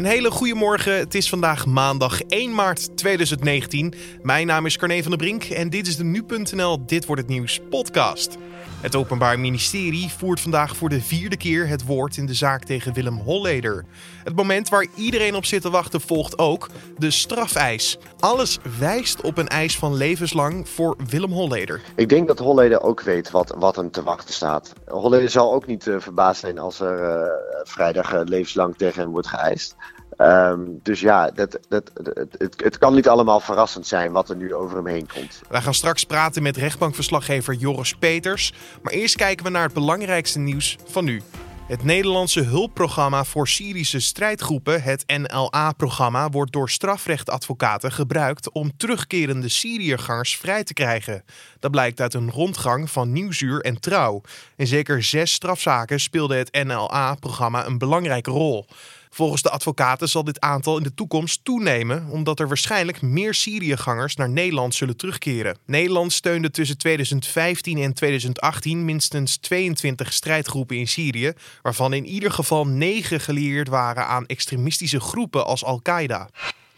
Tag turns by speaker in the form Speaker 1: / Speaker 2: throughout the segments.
Speaker 1: Een hele goede morgen. Het is vandaag maandag 1 maart 2019. Mijn naam is Carne van der Brink en dit is de nu.nl Dit wordt het nieuws podcast. Het Openbaar Ministerie voert vandaag voor de vierde keer het woord in de zaak tegen Willem Holleder. Het moment waar iedereen op zit te wachten volgt ook de strafeis. Alles wijst op een eis van levenslang voor Willem Holleder.
Speaker 2: Ik denk dat Holleder ook weet wat, wat hem te wachten staat. Holleder zal ook niet uh, verbaasd zijn als er uh, vrijdag uh, levenslang tegen hem wordt geëist. Um, dus ja, dat, dat, het, het, kan niet allemaal verrassend zijn wat er nu over hem heen komt.
Speaker 1: Wij gaan straks praten met rechtbankverslaggever Joris Peters. Maar eerst kijken we naar het belangrijkste nieuws van nu. Het Nederlandse hulpprogramma voor Syrische strijdgroepen, het NLA-programma, wordt door strafrechtadvocaten gebruikt om terugkerende Syriëgangers vrij te krijgen. Dat blijkt uit een rondgang van Nieuwsuur en Trouw. In zeker zes strafzaken speelde het NLA-programma een belangrijke rol. Volgens de advocaten zal dit aantal in de toekomst toenemen, omdat er waarschijnlijk meer Syriëgangers naar Nederland zullen terugkeren. Nederland steunde tussen 2015 en 2018 minstens 22 strijdgroepen in Syrië, waarvan in ieder geval 9 gelieerd waren aan extremistische groepen als Al-Qaeda.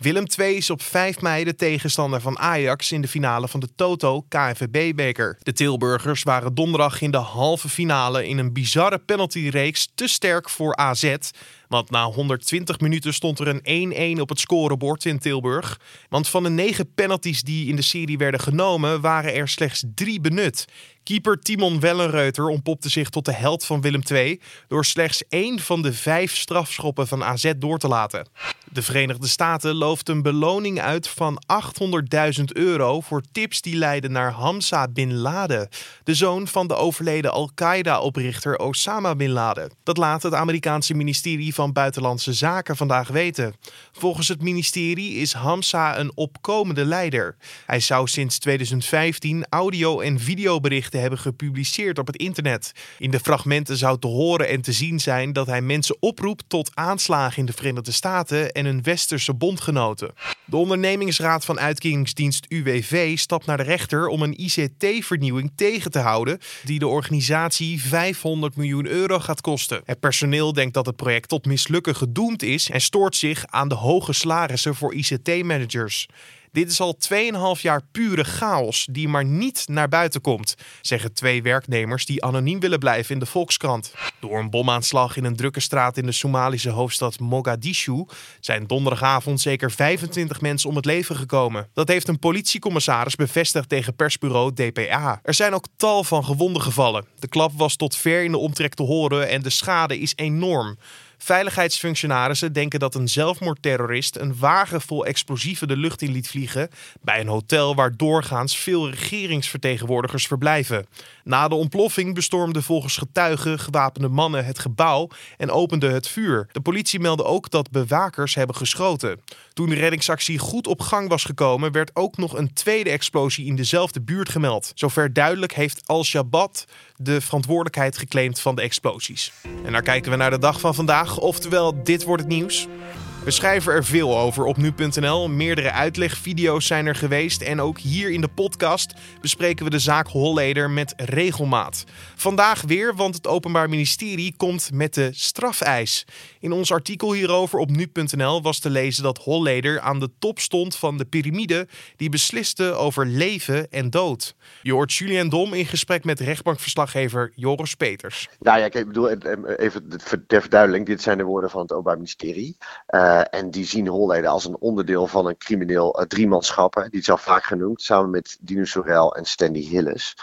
Speaker 1: Willem II is op 5 mei de tegenstander van Ajax in de finale van de Toto KNVB-beker. De Tilburgers waren donderdag in de halve finale in een bizarre penaltyreeks te sterk voor AZ. Want na 120 minuten stond er een 1-1 op het scorebord in Tilburg. Want van de negen penalties die in de serie werden genomen, waren er slechts drie benut. Keeper Timon Wellenreuter ontpopte zich tot de held van Willem II door slechts één van de vijf strafschoppen van AZ door te laten. De Verenigde Staten looft een beloning uit van 800.000 euro voor tips die leiden naar Hamza bin Laden, de zoon van de overleden Al-Qaeda-oprichter Osama bin Laden. Dat laat het Amerikaanse ministerie van Buitenlandse Zaken vandaag weten. Volgens het ministerie is Hamza een opkomende leider. Hij zou sinds 2015 audio- en videoberichten hebben gepubliceerd op het internet. In de fragmenten zou te horen en te zien zijn dat hij mensen oproept tot aanslagen in de Verenigde Staten en hun westerse bondgenoten. De ondernemingsraad van uitkeringsdienst UWV stapt naar de rechter om een ICT-vernieuwing tegen te houden die de organisatie 500 miljoen euro gaat kosten. Het personeel denkt dat het project tot mislukken gedoemd is en stoort zich aan de hoge salarissen voor ICT-managers. Dit is al 2,5 jaar pure chaos die maar niet naar buiten komt, zeggen twee werknemers die anoniem willen blijven in de Volkskrant. Door een bomaanslag in een drukke straat in de Somalische hoofdstad Mogadishu zijn donderdagavond zeker 25 mensen om het leven gekomen. Dat heeft een politiecommissaris bevestigd tegen persbureau DPA. Er zijn ook tal van gewonden gevallen. De klap was tot ver in de omtrek te horen en de schade is enorm. Veiligheidsfunctionarissen denken dat een zelfmoordterrorist een wagen vol explosieven de lucht in liet vliegen bij een hotel waar doorgaans veel regeringsvertegenwoordigers verblijven. Na de ontploffing bestormden volgens getuigen gewapende mannen het gebouw en openden het vuur. De politie meldde ook dat bewakers hebben geschoten. Toen de reddingsactie goed op gang was gekomen, werd ook nog een tweede explosie in dezelfde buurt gemeld. Zover duidelijk heeft Al-Shabaab de verantwoordelijkheid geclaimd van de explosies. En dan kijken we naar de dag van vandaag, oftewel dit wordt het nieuws. We schrijven er veel over op nu.nl. Meerdere uitlegvideo's zijn er geweest. En ook hier in de podcast bespreken we de zaak Holleder met regelmaat. Vandaag weer, want het Openbaar Ministerie komt met de strafeis. In ons artikel hierover op nu.nl was te lezen dat Holleder aan de top stond van de piramide die besliste over leven en dood. Je hoort Julian Dom in gesprek met rechtbankverslaggever Joris Peters.
Speaker 2: Nou ja, ik bedoel, even ter verduidelijking, dit zijn de woorden van het Openbaar Ministerie. Uh, en die zien Holleden als een onderdeel van een crimineel uh, driemanschap. Die is al vaak genoemd, samen met Dino Sorel en Stanley Hillis.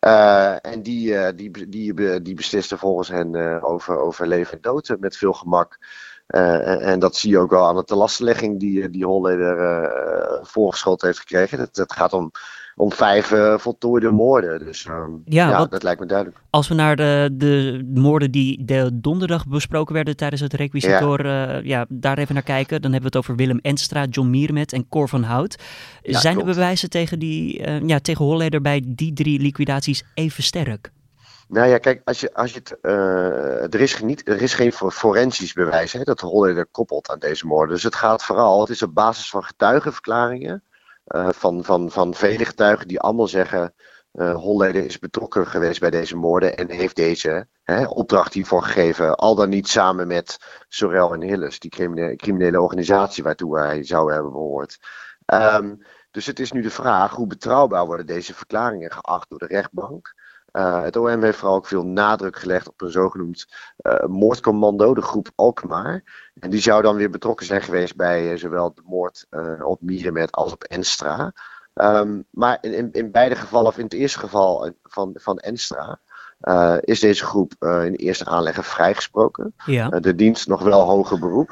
Speaker 2: Uh, en die, die, die, die beslisten volgens hen over, over leven en dood met veel gemak. En, en, dat zie je ook wel aan de telastenlegging die, die Holleder voorgeschoten heeft gekregen. Het, het gaat om om vijf uh, voltooide moorden. Dus uh, ja, ja wat, dat lijkt me duidelijk.
Speaker 3: Als we naar de, de moorden die de donderdag besproken werden tijdens het requisitor, ja. Uh, ja. daar even naar kijken. Dan hebben we het over Willem Enstra, John Miermet en Cor van Hout. Ja, Zijn klopt. de bewijzen tegen, die, ja, tegen Holleder bij die drie liquidaties even sterk?
Speaker 2: Nou ja, kijk, als je, als je het, er, is niet, er is geen forensisch bewijs hè, dat Holleder koppelt aan deze moorden. Dus het gaat vooral, het is op basis van getuigenverklaringen van, van, van vele getuigen die allemaal zeggen. Uh, Holleder is betrokken geweest bij deze moorden en heeft deze, hè, opdracht hiervoor gegeven. Al dan niet samen met Sorel en Hilles, die criminele, criminele organisatie waartoe hij zou hebben behoord. Um, dus het is nu de vraag hoe betrouwbaar worden deze verklaringen geacht door de rechtbank. Uh, het OM heeft vooral ook veel nadruk gelegd op een zogenoemd uh, moordcommando, de groep Alkmaar. En die zou dan weer betrokken zijn geweest bij uh, zowel de moord op Mierenmet als op Enstra. Um, maar in, in, beide gevallen, of in het eerste geval van, van Enstra, uh, is deze groep uh, in eerste aanleggen vrijgesproken. Ja. Uh, de dienst nog wel hoger beroep.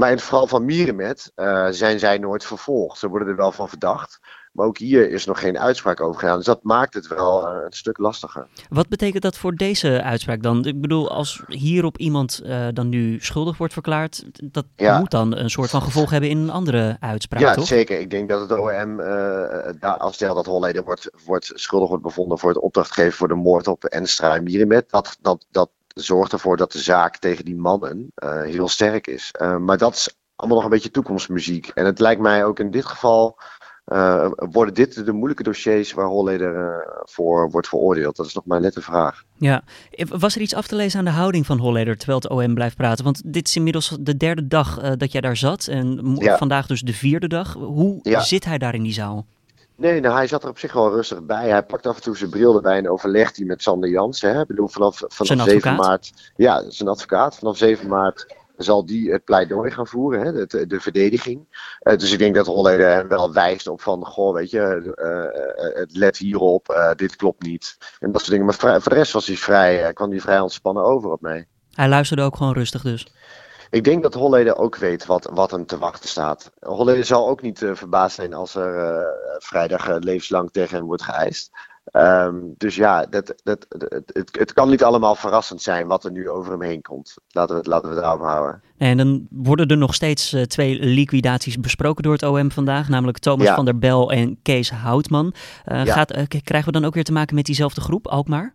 Speaker 2: Maar in het geval van Mierenmet zijn zij nooit vervolgd. Ze worden er wel van verdacht. Maar ook hier is nog geen uitspraak over gedaan. Dus dat maakt het wel uh, een stuk lastiger.
Speaker 3: Wat betekent dat voor deze uitspraak dan? Ik bedoel, als hierop iemand uh, dan nu schuldig wordt verklaard, dat ja. moet dan een soort van gevolg hebben in een andere uitspraak,
Speaker 2: ja,
Speaker 3: toch?
Speaker 2: zeker. Ik denk dat het OM, uh, als stel dat Holleder wordt, wordt schuldig wordt bevonden voor het opdrachtgeven voor de moord op Enstra en Mirimet, dat, dat, dat zorgt ervoor dat de zaak tegen die mannen heel sterk is. maar dat is allemaal nog een beetje toekomstmuziek. En het lijkt mij ook in dit geval uh, worden dit de moeilijke dossiers waar Holleder voor wordt veroordeeld? Dat is nog maar net de vraag.
Speaker 3: Ja, was er iets af te lezen aan de houding van Holleder terwijl het OM blijft praten? Want dit is inmiddels de derde dag dat jij daar zat en ja. vandaag dus de vierde dag. Hoe ja. zit hij daar in die zaal?
Speaker 2: Nee, nou, hij zat er op zich wel rustig bij. Hij pakt af en toe zijn bril erbij en overlegt hij met Sander Jansen. Hè? Ik bedoel, vanaf, vanaf 7 maart. Ja, zijn advocaat. Vanaf 7 maart zal die het pleidooi gaan voeren, hè, de, de verdediging. Uh, dus ik denk dat Holleder hem wel wijst op van, goh, weet je, uh, uh, let hierop, dit klopt niet. En dat soort dingen. Maar voor de rest was hij vrij, kwam hij vrij ontspannen over op mij.
Speaker 3: Hij luisterde ook gewoon rustig dus?
Speaker 2: Ik denk dat Holleder ook weet wat, wat hem te wachten staat. Holleder zal ook niet verbaasd zijn als er vrijdag levenslang tegen hem wordt geëist. Um, dus ja, dat, dat, het, het, kan niet allemaal verrassend zijn wat er nu over hem heen komt. Laten we het, laten we het daarop houden.
Speaker 3: En dan worden er nog steeds uh, twee liquidaties besproken door het OM vandaag. Namelijk Thomas ja. van der Bel en Kees Houtman. Uh, ja. gaat, uh, krijgen we dan ook weer te maken met diezelfde groep, Alkmaar?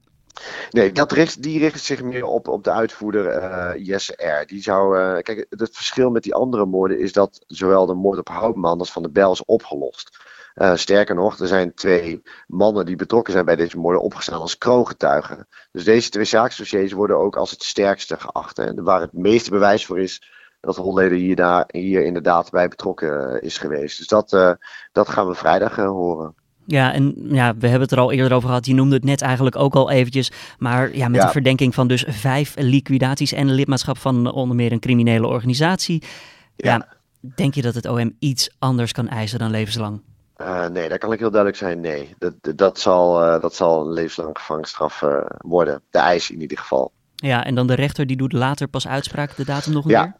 Speaker 2: Nee, dat richt, die richt zich meer op, op de uitvoerder uh, Jesse R. Die zou, uh, kijk, het verschil met die andere moorden is dat zowel de moord op Houtman als van de Bel is opgelost. Uh, sterker nog, er zijn twee mannen die betrokken zijn bij deze moorden opgestaan als kroongetuigen. Dus deze twee zaaksdossiers worden ook als het sterkste geacht. Hè. Waar het meeste bewijs voor is dat Holleder hier, daar, hier inderdaad bij betrokken is geweest. Dus dat, dat gaan we vrijdag horen.
Speaker 3: Ja, en ja, we hebben het er al eerder over gehad. Je noemde het net eigenlijk ook al eventjes. Maar ja, met ja. een verdenking van dus vijf liquidaties en lidmaatschap van onder meer een criminele organisatie. Ja. ja denk je dat het OM iets anders kan eisen dan levenslang?
Speaker 2: Uh, nee, daar kan ik heel duidelijk zijn. Nee, dat, dat, zal, uh, dat zal een levenslange gevangenisstraf uh, worden. De eis in ieder geval.
Speaker 3: Ja, en dan de rechter die doet later pas uitspraak, de datum nog een
Speaker 2: ja.
Speaker 3: keer?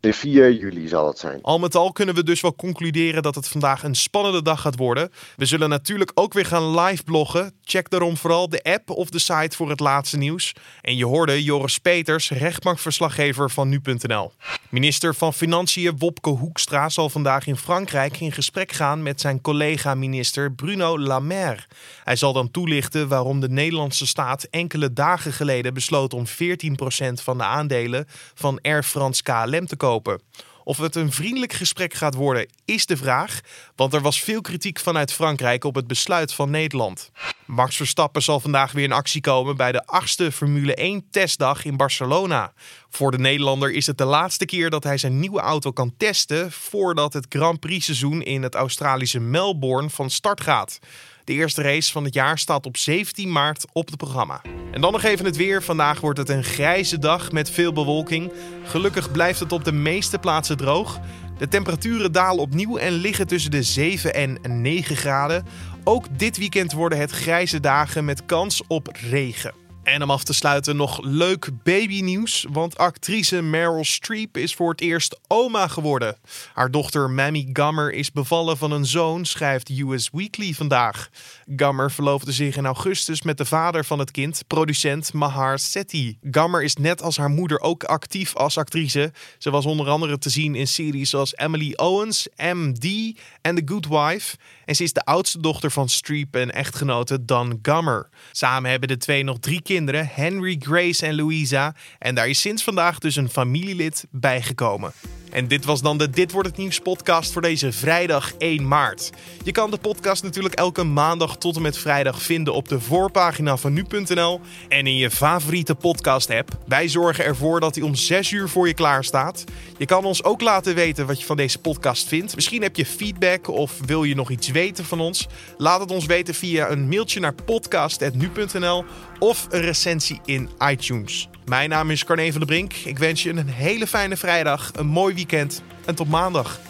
Speaker 2: De 4 juli zal het zijn.
Speaker 1: Al met al kunnen we dus wel concluderen dat het vandaag een spannende dag gaat worden. We zullen natuurlijk ook weer gaan live bloggen. Check daarom vooral de app of de site voor het laatste nieuws. En je hoorde Joris Peters, rechtbankverslaggever van nu.nl. Minister van Financiën Wopke Hoekstra zal vandaag in Frankrijk in gesprek gaan met zijn collega-minister Bruno Maire. Hij zal dan toelichten waarom de Nederlandse staat enkele dagen geleden besloot om 14% van de aandelen van Air France KLM te kopen. Of het een vriendelijk gesprek gaat worden, is de vraag, want er was veel kritiek vanuit Frankrijk op het besluit van Nederland. Max Verstappen zal vandaag weer in actie komen bij de achtste Formule 1 testdag in Barcelona. Voor de Nederlander is het de laatste keer dat hij zijn nieuwe auto kan testen voordat het Grand Prix seizoen in het Australische Melbourne van start gaat. De eerste race van het jaar staat op 17 maart op het programma. En dan nog even het weer. Vandaag wordt het een grijze dag met veel bewolking. Gelukkig blijft het op de meeste plaatsen droog. De temperaturen dalen opnieuw en liggen tussen de 7 en 9 graden. Ook dit weekend worden het grijze dagen met kans op regen. En om af te sluiten nog leuk babynieuws, want actrice Meryl Streep is voor het eerst oma geworden. Haar dochter Mammy Gummer is bevallen van een zoon, schrijft US Weekly vandaag. Gummer verloofde zich in augustus met de vader van het kind, producent Mahar Sethi. Gummer is net als haar moeder ook actief als actrice. Ze was onder andere te zien in series zoals Emily Owens, MD en The Good Wife. En ze is de oudste dochter van Streep en echtgenote Dan Gummer. Samen hebben de twee nog drie kinderen kinderen, Henry, Grace en Louisa. En daar is sinds vandaag dus een familielid bijgekomen. En dit was dan de Dit wordt het nieuws podcast voor deze vrijdag 1 maart. Je kan de podcast natuurlijk elke maandag tot en met vrijdag vinden op de voorpagina van nu.nl en in je favoriete podcast app. Wij zorgen ervoor dat hij om 6 uur voor je klaar staat. Je kan ons ook laten weten wat je van deze podcast vindt. Misschien heb je feedback of wil je nog iets weten van ons. Laat het ons weten via een mailtje naar podcast.nu.nl of een recensie in iTunes. Mijn naam is Carne van der Brink. Ik wens je een hele fijne vrijdag, een mooi weekend en tot maandag.